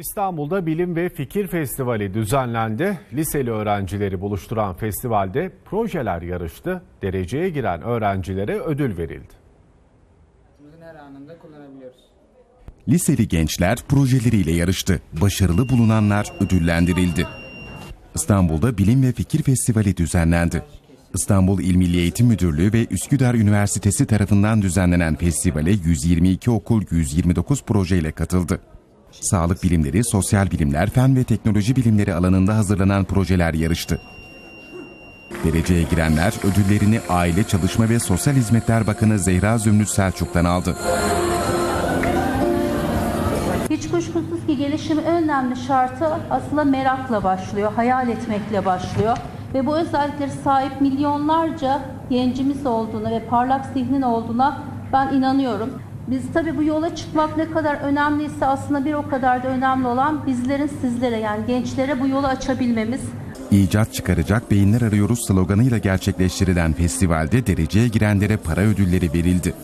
İstanbul'da Bilim ve Fikir Festivali düzenlendi. Liseli öğrencileri buluşturan festivalde projeler yarıştı. Dereceye giren öğrencilere ödül verildi. her anında kullanabiliyoruz. Liseli gençler projeleriyle yarıştı. Başarılı bulunanlar ödüllendirildi. İstanbul'da Bilim ve Fikir Festivali düzenlendi. İstanbul İl Milli Eğitim Müdürlüğü ve Üsküdar Üniversitesi tarafından düzenlenen festivale 122 okul 129 projeyle katıldı. Sağlık bilimleri, sosyal bilimler, fen ve teknoloji bilimleri alanında hazırlanan projeler yarıştı. Dereceye girenler ödüllerini Aile Çalışma ve Sosyal Hizmetler Bakanı Zehra Zümrüt Selçuk'tan aldı. Hiç kuşkusuz ki gelişimin önemli şartı aslında merakla başlıyor, hayal etmekle başlıyor. Ve bu özellikleri sahip milyonlarca gencimiz olduğuna ve parlak zihnin olduğuna ben inanıyorum. Biz tabii bu yola çıkmak ne kadar önemliyse aslında bir o kadar da önemli olan bizlerin sizlere yani gençlere bu yolu açabilmemiz. İcat çıkaracak beyinler arıyoruz sloganıyla gerçekleştirilen festivalde dereceye girenlere para ödülleri verildi.